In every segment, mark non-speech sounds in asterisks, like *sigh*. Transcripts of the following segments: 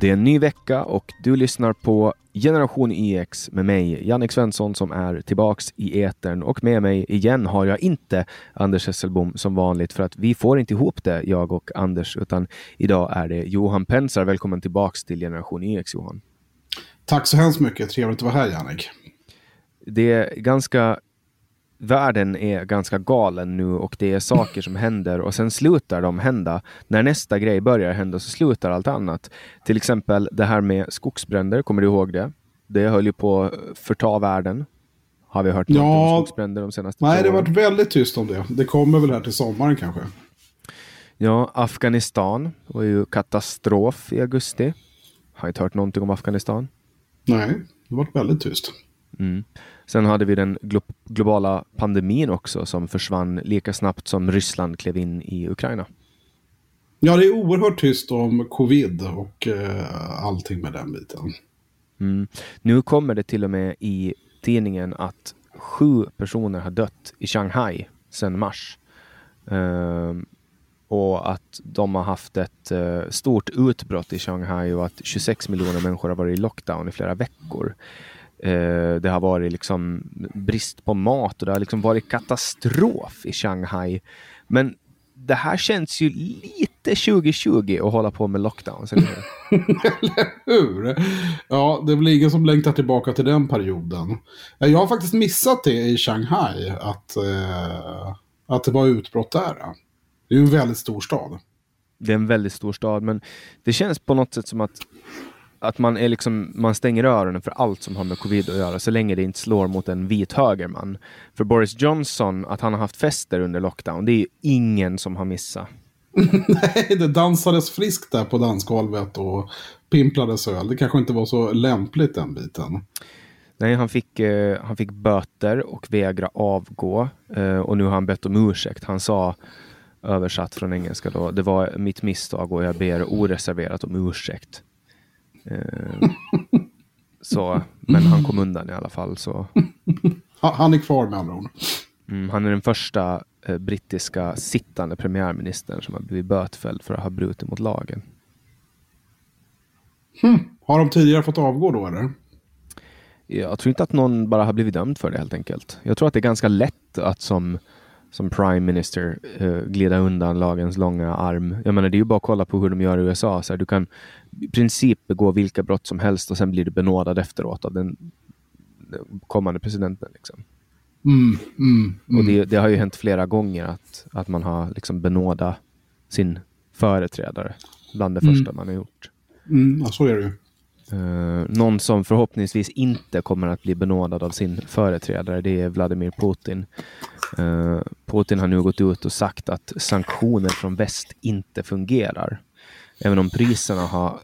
Det är en ny vecka och du lyssnar på Generation YX med mig, Jannik Svensson, som är tillbaks i etern och med mig igen har jag inte Anders Hesselbom som vanligt för att vi får inte ihop det, jag och Anders, utan idag är det Johan Pensar. Välkommen tillbaks till Generation YX, Johan. Tack så hemskt mycket. Trevligt att vara här, Jannik. Det är ganska världen är ganska galen nu och det är saker som händer och sen slutar de hända. När nästa grej börjar hända så slutar allt annat. Till exempel det här med skogsbränder, kommer du ihåg det? Det höll ju på att förta världen. Har vi hört ja, om skogsbränder de senaste Nej, det har varit väldigt tyst om det. Det kommer väl här till sommaren kanske. Ja, Afghanistan var ju katastrof i augusti. Har inte hört någonting om Afghanistan. Nej, det har varit väldigt tyst. Mm. Sen hade vi den glo globala pandemin också som försvann lika snabbt som Ryssland klev in i Ukraina. Ja, det är oerhört tyst om covid och eh, allting med den biten. Mm. Nu kommer det till och med i tidningen att sju personer har dött i Shanghai sedan mars. Uh, och att de har haft ett uh, stort utbrott i Shanghai och att 26 miljoner människor har varit i lockdown i flera veckor. Eh, det har varit liksom brist på mat och det har liksom varit katastrof i Shanghai. Men det här känns ju lite 2020 att hålla på med lockdowns, eller hur? *laughs* eller hur? Ja, det är väl ingen som längtar tillbaka till den perioden. Jag har faktiskt missat det i Shanghai, att, eh, att det var utbrott där. Det är ju en väldigt stor stad. Det är en väldigt stor stad, men det känns på något sätt som att att man, är liksom, man stänger öronen för allt som har med covid att göra så länge det inte slår mot en vit högerman. För Boris Johnson, att han har haft fester under lockdown, det är ju ingen som har missat. *laughs* Nej, det dansades friskt där på dansgolvet och pimplades öl. Det kanske inte var så lämpligt den biten. Nej, han fick, eh, han fick böter och vägra avgå eh, och nu har han bett om ursäkt. Han sa översatt från engelska då, det var mitt misstag och jag ber oreserverat om ursäkt. Eh, så, men han kom undan i alla fall. Så. *laughs* Han är kvar med andra ord. Mm, han är den första eh, brittiska sittande premiärministern som har blivit bötfälld för att ha brutit mot lagen. Hmm. Har de tidigare fått avgå då eller? Jag tror inte att någon bara har blivit dömd för det helt enkelt. Jag tror att det är ganska lätt att som som prime minister uh, glida undan lagens långa arm. Jag menar, det är ju bara att kolla på hur de gör i USA. Så här, du kan i princip begå vilka brott som helst och sen blir du benådad efteråt av den kommande presidenten. Liksom. Mm, mm, mm. Och det, det, har ju hänt flera gånger att, att man har liksom benådat sin företrädare bland det första mm. man har gjort. Mm, ja, så är det ju. Uh, någon som förhoppningsvis inte kommer att bli benådad av sin företrädare, det är Vladimir Putin. Uh, Putin har nu gått ut och sagt att sanktioner från väst inte fungerar. Även om priserna har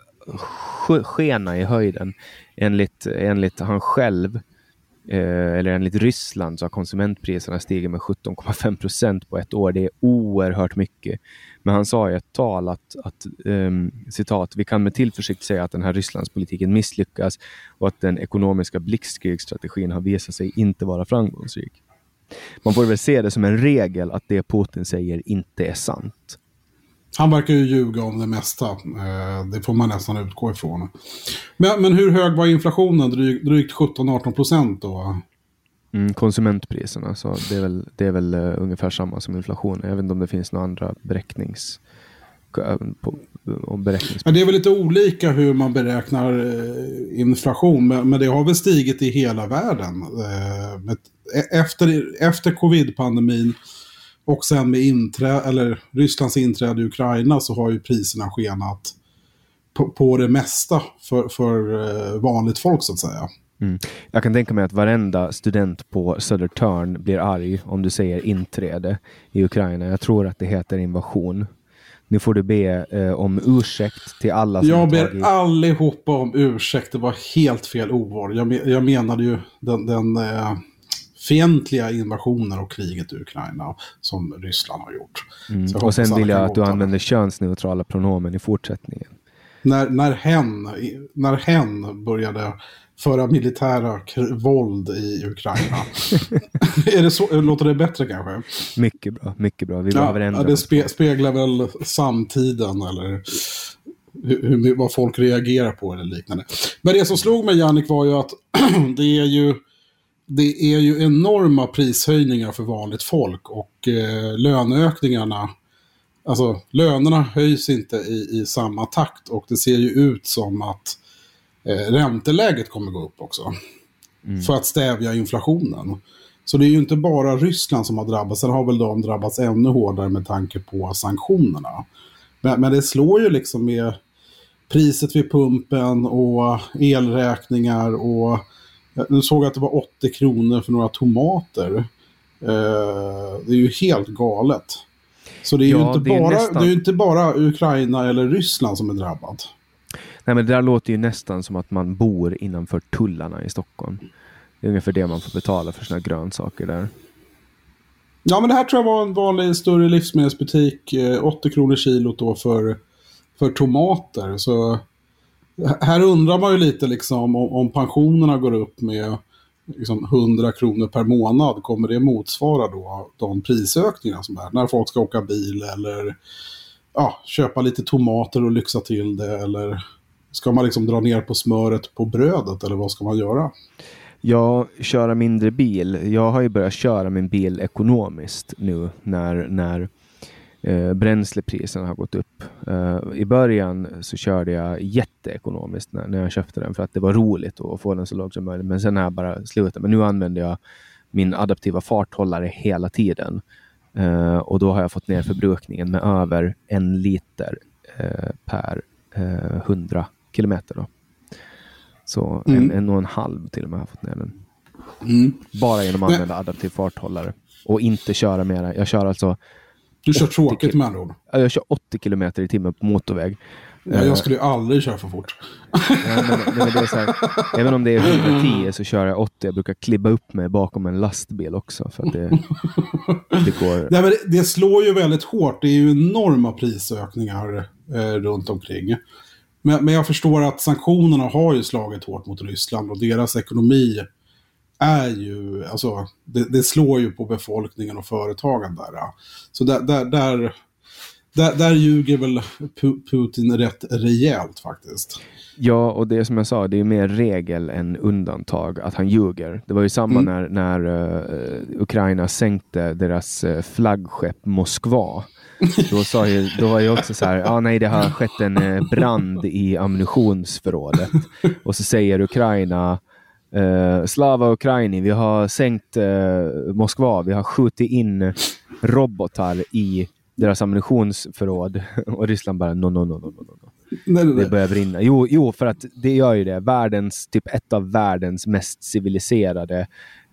skenat i höjden. Enligt, enligt han själv, uh, Eh, eller enligt Ryssland, så har konsumentpriserna stigit med 17,5 procent på ett år. Det är oerhört mycket. Men han sa i ett tal att, att um, citat, vi kan med tillförsikt säga att den här Rysslandspolitiken misslyckas och att den ekonomiska blixtkrigsstrategin har visat sig inte vara framgångsrik. Man får väl se det som en regel att det Putin säger inte är sant. Han verkar ju ljuga om det mesta. Eh, det får man nästan utgå ifrån. Men, men hur hög var inflationen? Drygt, drygt 17-18 procent då? Mm, konsumentpriserna, så det är väl, det är väl uh, ungefär samma som inflationen. Jag vet inte om det finns några andra beräknings... Uh, på, beräknings men det är väl lite olika hur man beräknar inflation, men, men, det har väl stigit i hela världen. E, efter, efter covid-pandemin och sen med inträ eller Rysslands inträde i Ukraina så har ju priserna skenat på, på det mesta för, för vanligt folk så att säga. Mm. Jag kan tänka mig att varenda student på Södertörn blir arg om du säger inträde i Ukraina. Jag tror att det heter invasion. Nu får du be eh, om ursäkt till alla som Jag ber tagit... allihopa om ursäkt. Det var helt fel ord. Jag, jag menade ju den, den eh, fientliga invasionen och kriget i Ukraina som Ryssland har gjort. Mm. Och sen vill jag att du använder könsneutrala pronomen i fortsättningen. När, när, hen, när hen började föra militära våld i Ukraina. *laughs* *laughs* är det så, låter det bättre kanske? Mycket bra, mycket bra. Vi ja, behöver ändra Det spe, speglar väl samtiden eller hur, hur, vad folk reagerar på eller liknande. Men det som slog mig Jannik var ju att *clears throat* det är ju, det är ju enorma prishöjningar för vanligt folk och eh, löneökningarna, alltså lönerna höjs inte i, i samma takt och det ser ju ut som att eh, ränteläget kommer gå upp också. Mm. För att stävja inflationen. Så det är ju inte bara Ryssland som har drabbats, sen har väl de drabbats ännu hårdare med tanke på sanktionerna. Men, men det slår ju liksom med priset vid pumpen och elräkningar och nu såg att det var 80 kronor för några tomater. Eh, det är ju helt galet. Så det är, ja, ju, inte det bara, nästan... det är inte bara Ukraina eller Ryssland som är drabbat. Nej men det där låter ju nästan som att man bor innanför tullarna i Stockholm. Det är ungefär det man får betala för sina grönsaker där. Ja, men det här tror jag var en vanlig större livsmedelsbutik. 80 eh, kronor kilot då för, för tomater. Så här undrar man ju lite liksom om, om pensionerna går upp med liksom 100 kronor per månad. Kommer det motsvara då de prisökningar som är? När folk ska åka bil eller ja, köpa lite tomater och lyxa till det. Eller ska man liksom dra ner på smöret på brödet eller vad ska man göra? Ja, köra mindre bil. Jag har ju börjat köra min bil ekonomiskt nu när, när eh, bränslepriserna har gått upp. Eh, I början så körde jag jätteekonomiskt när, när jag köpte den för att det var roligt att få den så lågt som möjligt. Men sen har jag bara slutat. Men nu använder jag min adaptiva farthållare hela tiden. Eh, och då har jag fått ner förbrukningen med över en liter eh, per 100 eh, kilometer. Då. Så mm. en, en och en halv till och med har fått ner den. Mm. Bara genom att använda adaptiv farthållare. Och inte köra mera. Jag kör alltså... Du kör tråkigt med andra ord. Jag kör 80 kilometer i timmen på motorväg. Ja, jag eh, skulle ju aldrig köra för fort. Ja, men, men det är så här, även om det är 110 så kör jag 80. Jag brukar klibba upp mig bakom en lastbil också. För det, det, går... *laughs* Nej, men det, det slår ju väldigt hårt. Det är ju enorma prisökningar eh, runt omkring. Men, men jag förstår att sanktionerna har ju slagit hårt mot Ryssland och deras ekonomi är ju, alltså det, det slår ju på befolkningen och företagen där. Så där, där, där, där, där ljuger väl Putin rätt rejält faktiskt. Ja, och det som jag sa, det är mer regel än undantag att han ljuger. Det var ju samma mm. när, när uh, Ukraina sänkte deras uh, flaggskepp Moskva. Då, sa ju, då var ju också så här, ja nej det har skett en eh, brand i ammunitionsförrådet. Och så säger Ukraina, eh, Slava Ukraini, vi har sänkt eh, Moskva, vi har skjutit in robotar i deras ammunitionsförråd. *laughs* Och Ryssland bara, no, no, no, no, no. no. Nej, nej, nej. Det börjar brinna. Jo, jo, för att det gör ju det. Världens, typ ett av världens mest civiliserade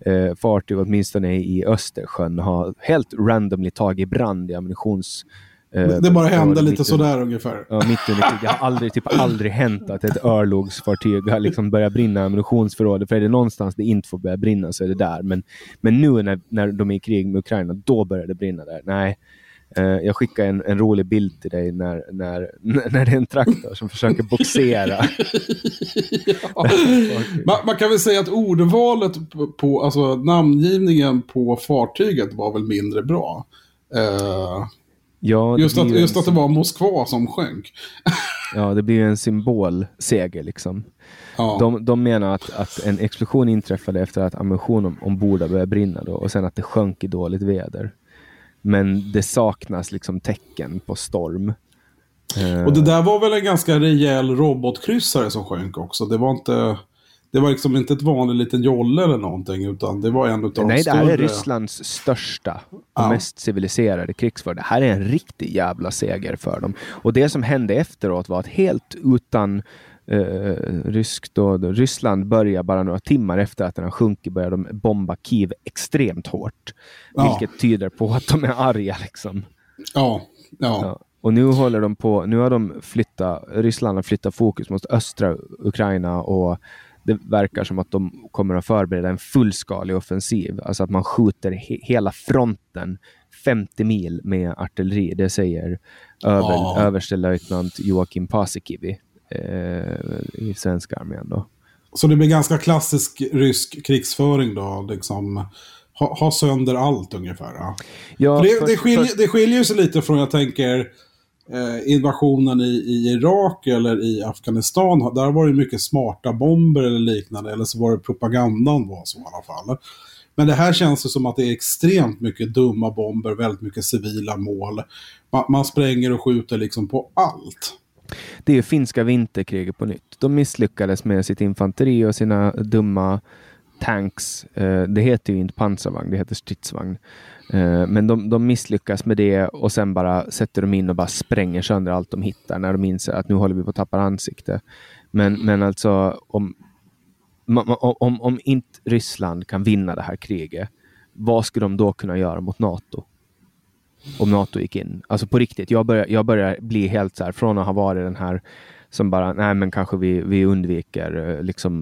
eh, fartyg, åtminstone i Östersjön, har helt randomly tagit brand i ammunitions... Eh, det bara hände lite sådär ungefär. Ja, mitt under Det har aldrig, typ, aldrig hänt att ett örlogsfartyg har liksom börjat brinna ammunitionsförrådet. För är det någonstans det inte får börja brinna så är det där. Men, men nu när, när de är i krig med Ukraina, då börjar det brinna där. Nej, Uh, jag skickar en, en, rolig bild till dig när, när, *laughs* när det är en traktor som försöker boxera. ja. *laughs* man, man, kan väl säga att ordvalet på, på, alltså namngivningen på fartyget var väl mindre bra. Uh, ja, just, att, just att det var Moskva som sjönk. *laughs* ja, det blir en symbolseger liksom. Ja. De, de menar att, att en explosion inträffade efter att ammunition ombord började brinna då, och sen att det sjönk i dåligt väder. Men det saknas liksom tecken på storm. Och det där var väl en ganska rejäl robotkryssare som sjönk också. Det var inte... Det var liksom inte ett vanligt liten jolle eller någonting, utan det var en av de Nej, större... det här är Rysslands största och ja. mest civiliserade krigsförande. Det här är en riktig jävla seger för dem. Och det som hände efteråt var att helt utan eh, rysk då, Ryssland börjar bara några timmar efter att den har sjunkit börjar de bomba Kiev extremt hårt. Ja. Vilket tyder på att de är arga liksom. Ja, ja. ja. Och nu håller de på, nu har de flyttat, Ryssland har flyttat fokus mot östra Ukraina och det verkar som att de kommer att förbereda en fullskalig offensiv. Alltså att man skjuter he hela fronten 50 mil med artilleri. Det säger över, ja. överstelöjtnant Joakim Paasikivi eh, i svenska armén. Då. Så det blir ganska klassisk rysk krigsföring då? Liksom, ha, ha sönder allt ungefär? Ja, det, först, det, skiljer, först... det skiljer sig lite från, jag tänker, Eh, invasionen i, i Irak eller i Afghanistan, där var det mycket smarta bomber eller liknande, eller så var det propagandan var så i alla fall. Men det här känns det som att det är extremt mycket dumma bomber, väldigt mycket civila mål. Man, man spränger och skjuter liksom på allt. Det är finska vinterkriget på nytt. De misslyckades med sitt infanteri och sina dumma tanks. Eh, det heter ju inte pansarvagn, det heter stridsvagn. Eh, men de, de misslyckas med det och sen bara sätter de in och bara spränger sönder allt de hittar när de inser att nu håller vi på att tappa ansikte. Men, men alltså om, om, om inte Ryssland kan vinna det här kriget, vad skulle de då kunna göra mot NATO? Om NATO gick in. Alltså på riktigt, jag börjar, jag börjar bli helt så här, från att ha varit den här som bara, nej men kanske vi, vi undviker eh, liksom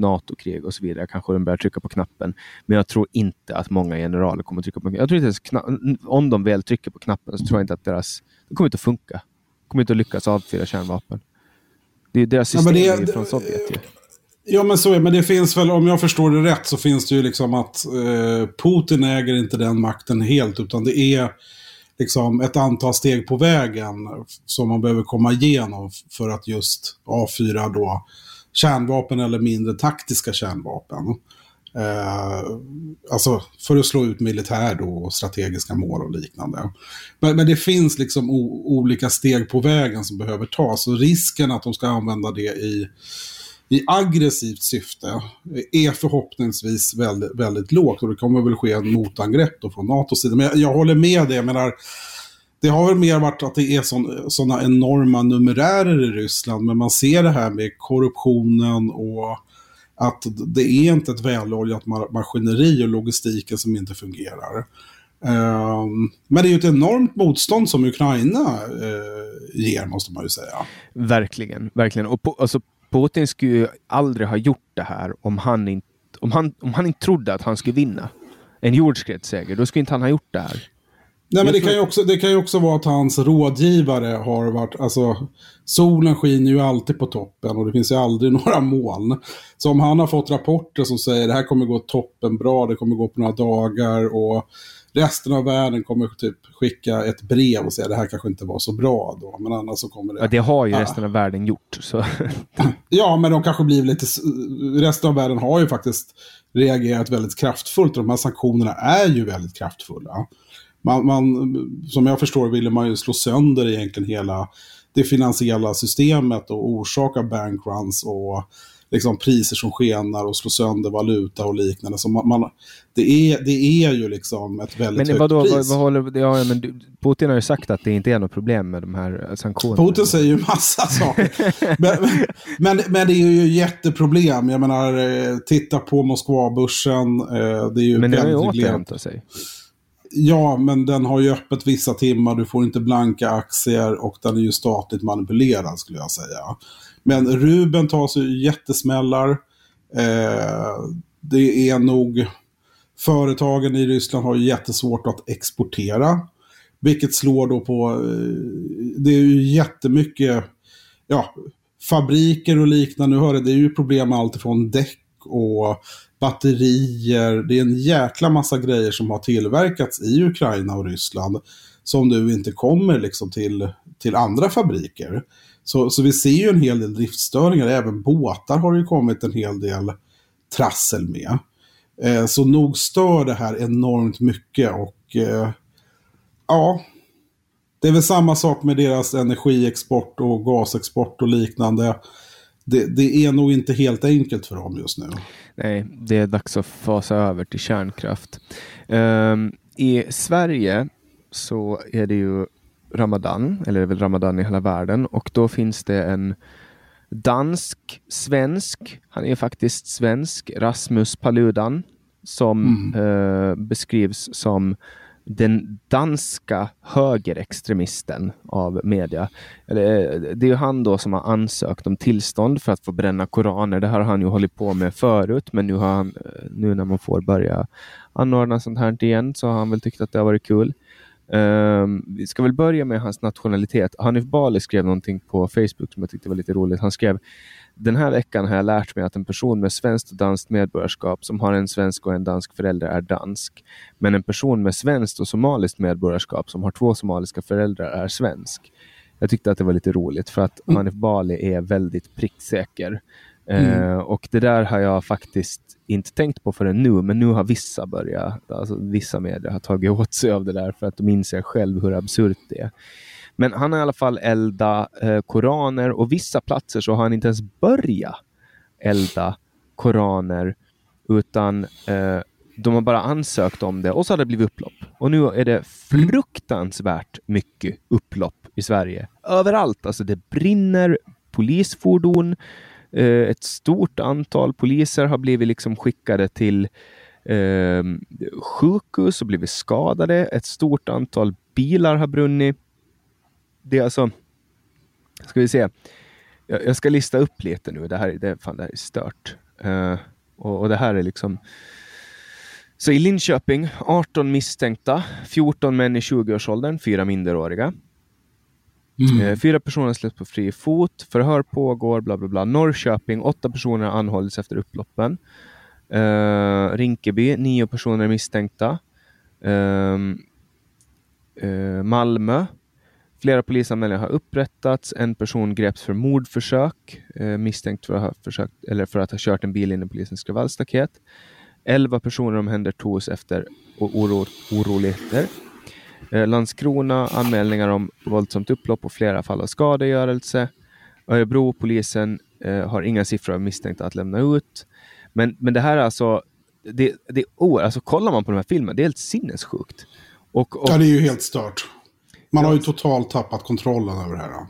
NATO-krig och så vidare. Kanske de börjar trycka på knappen. Men jag tror inte att många generaler kommer att trycka på knappen. Jag tror inte ens om de väl trycker på knappen så tror jag inte att deras, det kommer inte att funka. Det kommer inte att lyckas avfyra kärnvapen. Det är deras system ja, det, från Sovjet ju. Ja men så är men det finns väl, om jag förstår det rätt, så finns det ju liksom att eh, Putin äger inte den makten helt, utan det är liksom ett antal steg på vägen som man behöver komma igenom för att just avfyra då kärnvapen eller mindre taktiska kärnvapen. Eh, alltså för att slå ut militär då och strategiska mål och liknande. Men, men det finns liksom olika steg på vägen som behöver tas. Och risken att de ska använda det i i aggressivt syfte är förhoppningsvis väldigt, väldigt lågt. Och det kommer väl ske en motangrepp då från NATOs sida. Men jag, jag håller med dig. Jag menar, det har väl mer varit att det är sådana enorma numerärer i Ryssland. Men man ser det här med korruptionen och att det är inte ett väloljat maskineri och logistiken som inte fungerar. Ehm, men det är ju ett enormt motstånd som Ukraina eh, ger, måste man ju säga. Verkligen, verkligen. Och på, alltså, Putin skulle ju aldrig ha gjort det här om han inte, om han, om han inte trodde att han skulle vinna en jordskredsseger. Då skulle inte han ha gjort det här. Nej, men det kan, ju också, det kan ju också vara att hans rådgivare har varit, alltså solen skiner ju alltid på toppen och det finns ju aldrig *laughs* några moln. Så om han har fått rapporter som säger det här kommer gå toppen bra, det kommer gå på några dagar och resten av världen kommer typ skicka ett brev och säga det här kanske inte var så bra då. Men annars så kommer det... Ja, det har ju resten av världen gjort. Så. *laughs* ja, men de kanske blir lite... Resten av världen har ju faktiskt reagerat väldigt kraftfullt. De här sanktionerna är ju väldigt kraftfulla. Man, man, som jag förstår ville man ju slå sönder egentligen hela det finansiella systemet och orsaka bankruns och liksom priser som skenar och slår sönder valuta och liknande. Så man, man, det, är, det är ju liksom ett väldigt men högt pris. Vad, vad håller, ja, men Putin har ju sagt att det inte är något problem med de här sanktionerna. Putin säger ju massa *laughs* saker. men, men, men, det är ju jätteproblem. Jag menar, eh, titta på Moskvabörsen. Eh, det är ju men det har ju återhämtat sig. Ja, men den har ju öppet vissa timmar, du får inte blanka aktier och den är ju statligt manipulerad skulle jag säga. Men Ruben tar sig jättesmällar. Eh, det är nog... Företagen i Ryssland har jättesvårt att exportera. Vilket slår då på... Eh, det är ju jättemycket... Ja, fabriker och liknande. Nu hör det, det är ju problem med allt från däck och batterier. Det är en jäkla massa grejer som har tillverkats i Ukraina och Ryssland. Som nu inte kommer liksom till, till andra fabriker. Så, så vi ser ju en hel del driftstörningar. Även båtar har ju kommit en hel del trassel med. Eh, så nog stör det här enormt mycket och eh, ja, det är väl samma sak med deras energiexport och gasexport och liknande. Det, det, är nog inte helt enkelt för dem just nu. Nej, det är dags att fasa över till kärnkraft. Um, I Sverige så är det ju Ramadan, eller det är väl Ramadan i hela världen och då finns det en dansk, svensk, han är faktiskt svensk, Rasmus Paludan, som mm. eh, beskrivs som den danska högerextremisten av media. Eh, det är han då som har ansökt om tillstånd för att få bränna koraner. Det här har han ju hållit på med förut, men nu, har han, eh, nu när man får börja anordna sånt här igen så har han väl tyckt att det har varit kul. Um, vi ska väl börja med hans nationalitet. Hanif Bali skrev någonting på Facebook som jag tyckte var lite roligt. Han skrev den här veckan har jag lärt mig att en person med svenskt och danskt medborgarskap som har en svensk och en dansk förälder är dansk. Men en person med svenskt och somaliskt medborgarskap som har två somaliska föräldrar är svensk. Jag tyckte att det var lite roligt för att Mm. Hanif Bali är väldigt pricksäker. Mm. Uh, och det där har jag faktiskt inte tänkt på förrän nu, men nu har vissa börjat, alltså vissa medier har tagit *laughs* åt sig av det där för att de inser själv hur absurt det är. Men han har i alla fall eldat uh, eh, koraner och vissa platser så har han inte ens börjat elda koraner utan uh, de har bara ansökt om det och så har det blivit upplopp. Och nu är det fruktansvärt mycket upplopp i Sverige. Överallt. Alltså det brinner polisfordon. Eh, ett stort antal poliser har blivit liksom skickade till eh, sjukhus och blivit skadade. Ett stort antal bilar har brunnit. Det är alltså... Ska vi se. Jag, jag ska lista upp lite nu. Det här, det, fan, det här är stört. Eh, och, och det här är liksom... Så i Linköping, 18 misstänkta, 14 män i 20-årsåldern, fyra minderåriga. Mm. Eh, fyra personer släpps på fri fot, förhör pågår, bla bla bla. Norrköping, åtta personer anhålls anhållits efter upploppen. Uh, Rinkeby, nio personer misstänkta. Uh, uh, Malmö, flera polisanmälningar har upprättats. En person greps för mordförsök, misstänkt för att, ha försökt, eller för att ha kört en bil in i polisens kravallstaket. Elva personer omhändertogs efter oro, oroligheter. Eh, Landskrona anmälningar om våldsamt upplopp och flera fall av skadegörelse. Örebro, polisen eh, har inga siffror av misstänkta att lämna ut. Men, men det här är alltså, det, det är o- alltså kollar man på de här filmerna, det är helt sinnessjukt. Och, och, Ja, det är ju helt stört. Man har ju totalt tappat kontrollen över det här.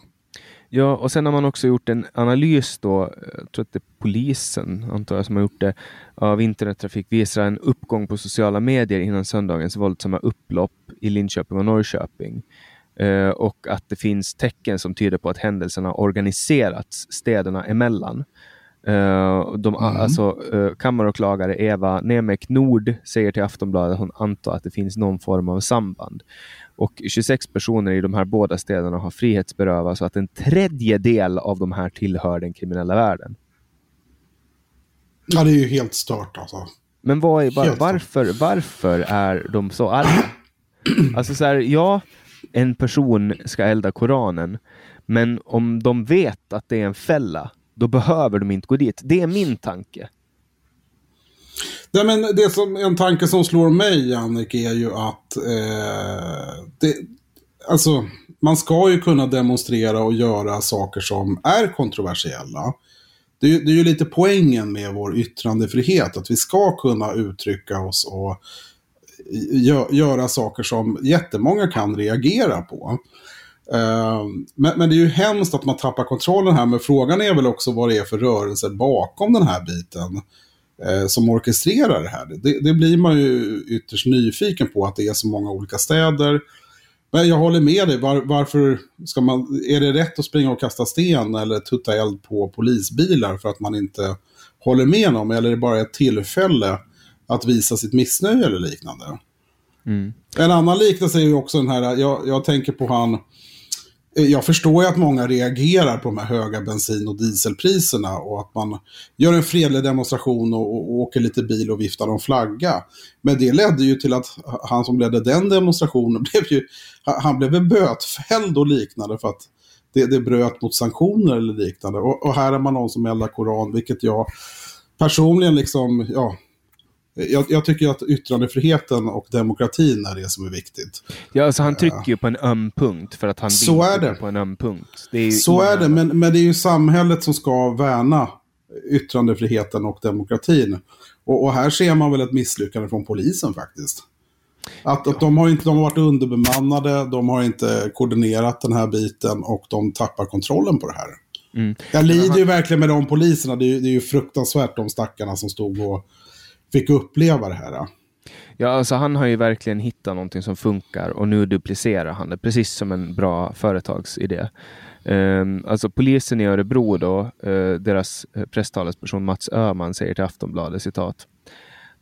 Ja, och sen har man också gjort en analys då, eh, jag tror att det är polisen, antar jag, som har gjort det, av internettrafik visar en uppgång på sociala medier innan söndagens våldsamma upplopp i Linköping och Norrköping. Eh, och att det finns tecken som tyder på att händelserna har organiserats städerna emellan. Uh, de, Mm. alltså, uh, kammaråklagare Eva Nemek Nord säger till Aftonbladet att hon antar att det finns någon form av samband. Och 26 personer i de här båda städerna har frihetsberövats så att en tredjedel av de här tillhör den kriminella världen. Ja, det är ju helt stört alltså. Men vad är, var, varför, varför är de så arga? *clears throat* Alltså så här, ja, en person ska elda Koranen, men om de vet att det är en fälla, då behöver de inte gå dit. Det är min tanke. Nej, men det som, en tanke som slår mig, Annik, är ju att eh, det, alltså, man ska ju kunna demonstrera och göra saker som är kontroversiella. Det är, ju- det är ju lite poängen med vår yttrandefrihet, att vi ska kunna uttrycka oss och gö, göra saker som jättemånga kan reagera på. Eh, men, men det är ju hemskt att man tappar kontrollen här, men frågan är väl också vad det är för rörelser bakom den här biten eh, som orkestrerar det här. Det, det blir man ju ytterst nyfiken på att det är så många olika städer. Men jag håller med dig, Var, varför ska man, är det rätt att springa och kasta sten eller tutta eld på polisbilar för att man inte håller med dem? Eller är det bara ett tillfälle att visa sitt missnöje eller liknande? Mm. En annan liknelse är ju också den här, jag, jag tänker på han, Eh, jag förstår ju att många reagerar på de här höga bensin och dieselpriserna och att man gör en fredlig demonstration och, och åker lite bil och viftar någon flagga. Men det ledde ju till att han som ledde den demonstrationen *laughs* blev ju, han blev bötfälld och liknande för att det, det bröt mot sanktioner eller liknande. Och, och här är man någon som eldar koran, vilket jag personligen liksom, ja, jag, jag tycker att yttrandefriheten och demokratin är det som är viktigt. Ja, alltså han trycker ju på en öm punkt för att han Så är det. på en öm punkt. Det är Så är det, men, men det är ju samhället som ska värna yttrandefriheten och demokratin. Och, och här ser man väl ett misslyckande från polisen faktiskt. Att, att de, har inte, de har varit underbemannade, de har inte koordinerat den här biten och de tappar kontrollen på det här. Mm. Jag lider ju verkligen med de poliserna, det är, ju- det är ju fruktansvärt de stackarna som stod och fick uppleva det här. Ja, alltså han har ju verkligen hittat någonting som funkar och nu duplicerar han det, precis som en bra företagsidé. Um, alltså polisen i Örebro då, uh, deras eh, presstalesperson Mats Öhman säger till Aftonbladet citat.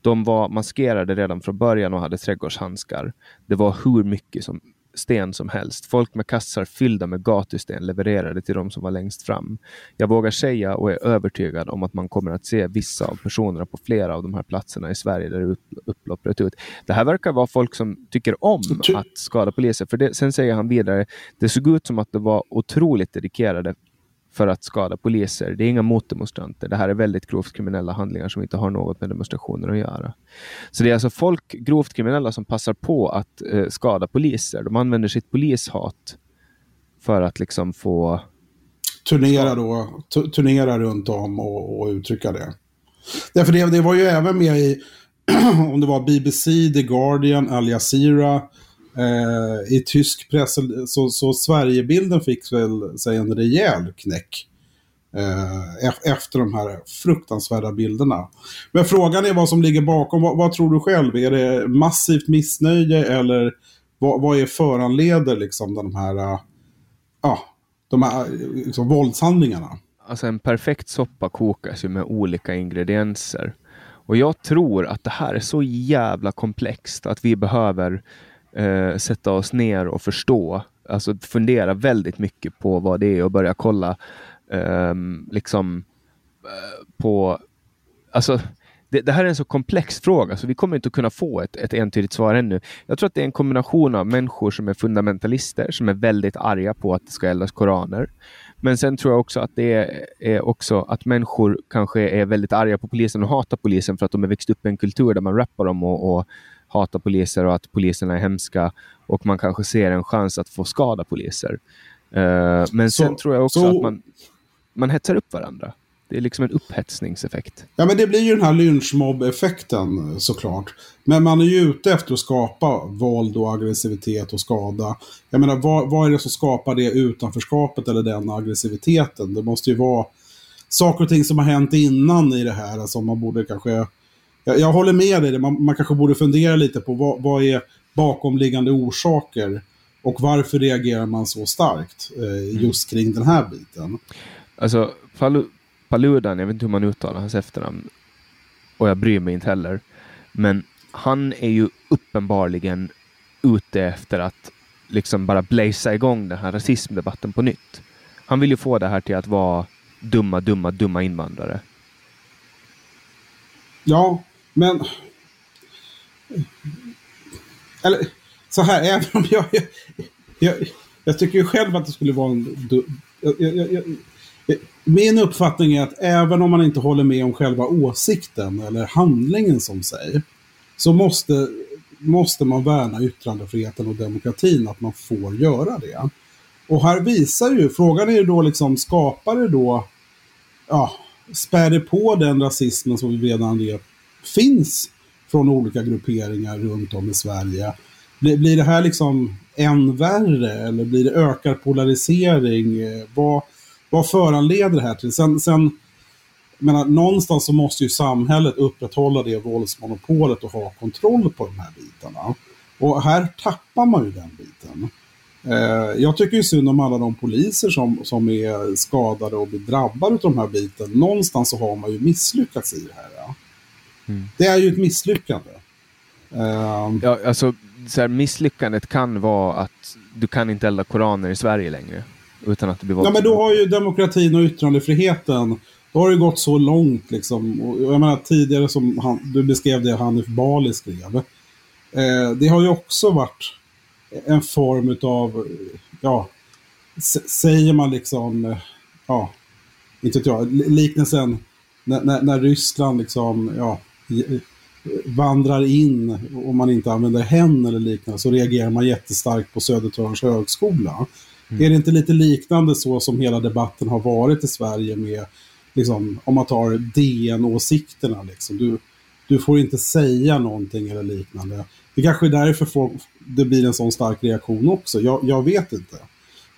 De var maskerade redan från början och hade trädgårdshandskar. Det var hur mycket som sten som helst. Folk med kassar fyllda med gatusten levererade till de som var längst fram. Jag vågar säga och är övertygad om att man kommer att se vissa av personerna på flera av de här platserna i Sverige där upplopp bröt ut. Det här verkar vara folk som tycker om att skada poliser. För det, sen säger han vidare, det såg ut som att det var otroligt dedikerade för att skada poliser. Det är inga motdemonstranter. Det här är väldigt grovt kriminella handlingar som inte har något med demonstrationer att göra. Så det är alltså folk, grovt kriminella, som passar på att eh, skada poliser. De använder sitt polishat för att liksom få... Turnera då, turnera runt om och, och uttrycka det. Därför det, det var ju även med i, *clears throat* om det var BBC, The Guardian, Al Jazeera, Eh, I tysk press, så, så Sverigebilden fick väl sig en rejäl knäck. Eh, efter de här fruktansvärda bilderna. Men frågan är vad som ligger bakom. Vad, vad tror du själv? Är det massivt missnöje eller vad, vad är föranleder liksom de här, eh, ja, de här eh, liksom, våldshandlingarna? Alltså en perfekt soppa kokas ju med olika ingredienser. Och jag tror att det här är så jävla komplext att vi behöver eh, sätta oss ner och förstå, alltså fundera väldigt mycket på vad det är och börja kolla ehm, liksom, eh, liksom på, alltså det, det, här är en så komplex fråga så vi kommer inte att kunna få ett, ett entydigt svar ännu. Jag tror att det är en kombination av människor som är fundamentalister, som är väldigt arga på att det ska eldas koraner. Men sen tror jag också att det är, är, också att människor kanske är väldigt arga på polisen och hatar polisen för att de har växt upp i en kultur där man rappar om och, och hatar poliser och att poliserna är hemska och man kanske ser en chans att få skada poliser. Uh, men så, sen tror jag också så... att man, man hetsar upp varandra. Det är liksom en upphetsningseffekt. Ja, men det blir ju den här lynchmobb-effekten såklart. Men man är ju ute efter att skapa våld och aggressivitet och skada. Jag menar, vad, vad är det som skapar det utanförskapet eller den aggressiviteten? Det måste ju vara saker och ting som har hänt innan i det här, alltså man borde kanske jag, jag håller med dig, man, man kanske borde fundera lite på vad, vad är bakomliggande orsaker och varför reagerar man så starkt eh, mm. just kring den här biten? Alltså, Palu, Paludan, jag vet inte hur man uttalar hans efternamn och jag bryr mig inte heller. Men han är ju uppenbarligen ute efter att liksom bara blazea igång den här rasismdebatten på nytt. Han vill ju få det här till att vara dumma, dumma, dumma invandrare. Ja, men... Eller så här, även om jag... Jag, jag, jag tycker ju själv att det skulle vara en... Jag, min uppfattning är att även om man inte håller med om själva åsikten eller handlingen som sig, så måste, måste man värna yttrandefriheten och demokratin, att man får göra det. Och här visar ju, frågan är ju då liksom, skapar det då, ja, spär det på den rasismen som vi redan vet finns från olika grupperingar runt om i Sverige. Blir, blir det här liksom än värre eller blir det ökad polarisering? Vad, vad föranleder det här till? Sen, sen menar, någonstans så måste ju samhället upprätthålla det våldsmonopolet och ha kontroll på de här bitarna. Och här tappar man ju den biten. Eh, jag tycker ju synd om alla de poliser som, som är skadade och blir drabbade av de här biten. Någonstans så har man ju misslyckats i det här. Ja. Mm. Det är ju ett misslyckande. Um... Ja, alltså, så här, misslyckandet kan vara att du kan inte elda koraner i Sverige längre. Utan att det blir Ja, men då har ju demokratin och yttrandefriheten då har det gått så långt liksom. Och jag menar tidigare som han, du beskrev det Hanif Bali skrev. Eh, det har ju också varit en form av, ja, säger man liksom, ja, inte jag, liknelsen när, när, när Ryssland liksom, ja, vandrar in om man inte använder hen eller liknande så reagerar man jättestarkt på Södertörns högskola. Mm. Är det inte lite liknande så som hela debatten har varit i Sverige med, liksom, om man tar DN-åsikterna, liksom. du, du får inte säga någonting eller liknande. Det kanske är därför folk, det blir en sån stark reaktion också, jag, jag vet inte.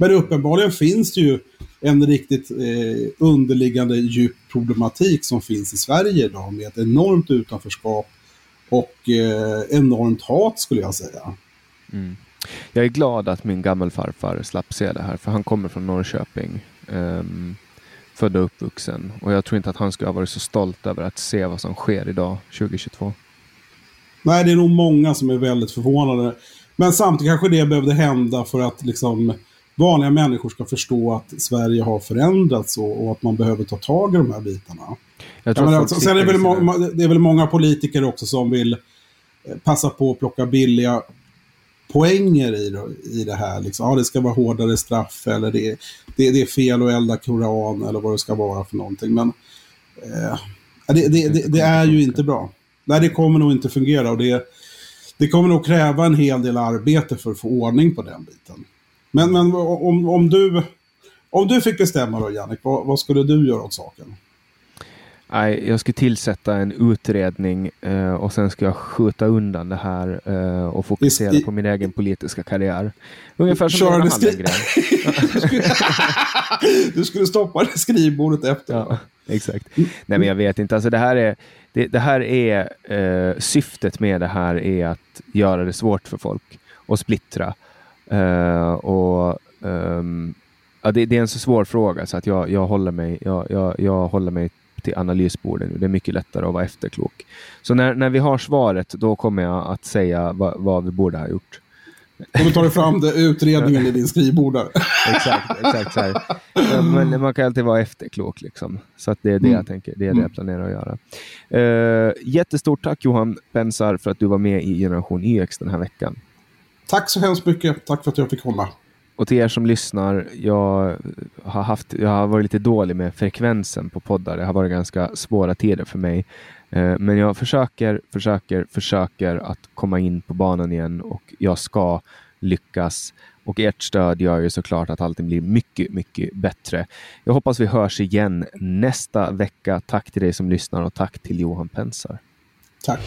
Men uppenbarligen finns det ju en riktigt eh, underliggande djup problematik som finns i Sverige idag med ett enormt utanförskap och eh, enormt hat skulle jag säga. Mm. Jag är glad att min gammelfarfar slapp se det här, för han kommer från Norrköping. Um, född och uppvuxen. Och jag tror inte att han skulle ha varit så stolt över att se vad som sker idag, 2022. Nej, det är nog många som är väldigt förvånade. Men samtidigt kanske det behövde hända för att liksom vanliga människor ska förstå att Sverige har förändrats och, och att man behöver ta tag i de här bitarna. Jag tror ja, alltså, sen är det, väl det är väl många politiker också som vill eh, passa på att plocka billiga poänger i, i det här. Liksom. Ja, det ska vara hårdare straff eller det, det, det är fel att elda koran eller vad det ska vara för någonting. Men eh, det, det, det, är ju inte bra. Nej, det kommer nog inte fungera och det, det kommer nog kräva en hel del arbete för att få ordning på den biten. Men, men om, om, du, om du fick bestämma då, Jannik, vad, vad skulle du göra åt saken? Nej, jag ska tillsätta en utredning uh, och sen ska jag skjuta undan det här uh, och fokusera I, på min egen politiska karriär. Ungefär som Lena Hallengren. *laughs* du skulle stoppa det skrivbordet efter. Ja, exakt. Nej, men jag vet inte. Alltså, det här är, det, det här är uh, syftet med det här är att göra det svårt för folk och splittra. Och um, ja, det, det, är en så svår fråga så att jag, jag, håller, mig, jag, jag, jag håller mig till analysbordet nu. Det är mycket lättare att vara efterklok. Så när, när vi har svaret, då kommer jag att säga vad, vad vi borde ha gjort. Och då tar du fram det, utredningen i din skrivbord där. *laughs* exakt, exakt så här. Men man kan alltid vara efterklok liksom. Så att det är det mm. jag tänker, det är det jag planerar att göra. Uh, jättestort tack Johan Pensar för att du var med i Generation YX den här veckan. Tack så hemskt mycket. Tack för att jag fick komma. Och till er som lyssnar, jag har, haft, jag har varit lite dålig med frekvensen på poddar. Det har varit ganska svåra tider för mig. Eh, men jag försöker, försöker, försöker att komma in på banan igen och jag ska lyckas. Och ert stöd gör ju såklart att allting blir mycket, mycket bättre. Jag hoppas vi hörs igen nästa vecka. Tack till dig som lyssnar och tack till Johan Pensar. Tack.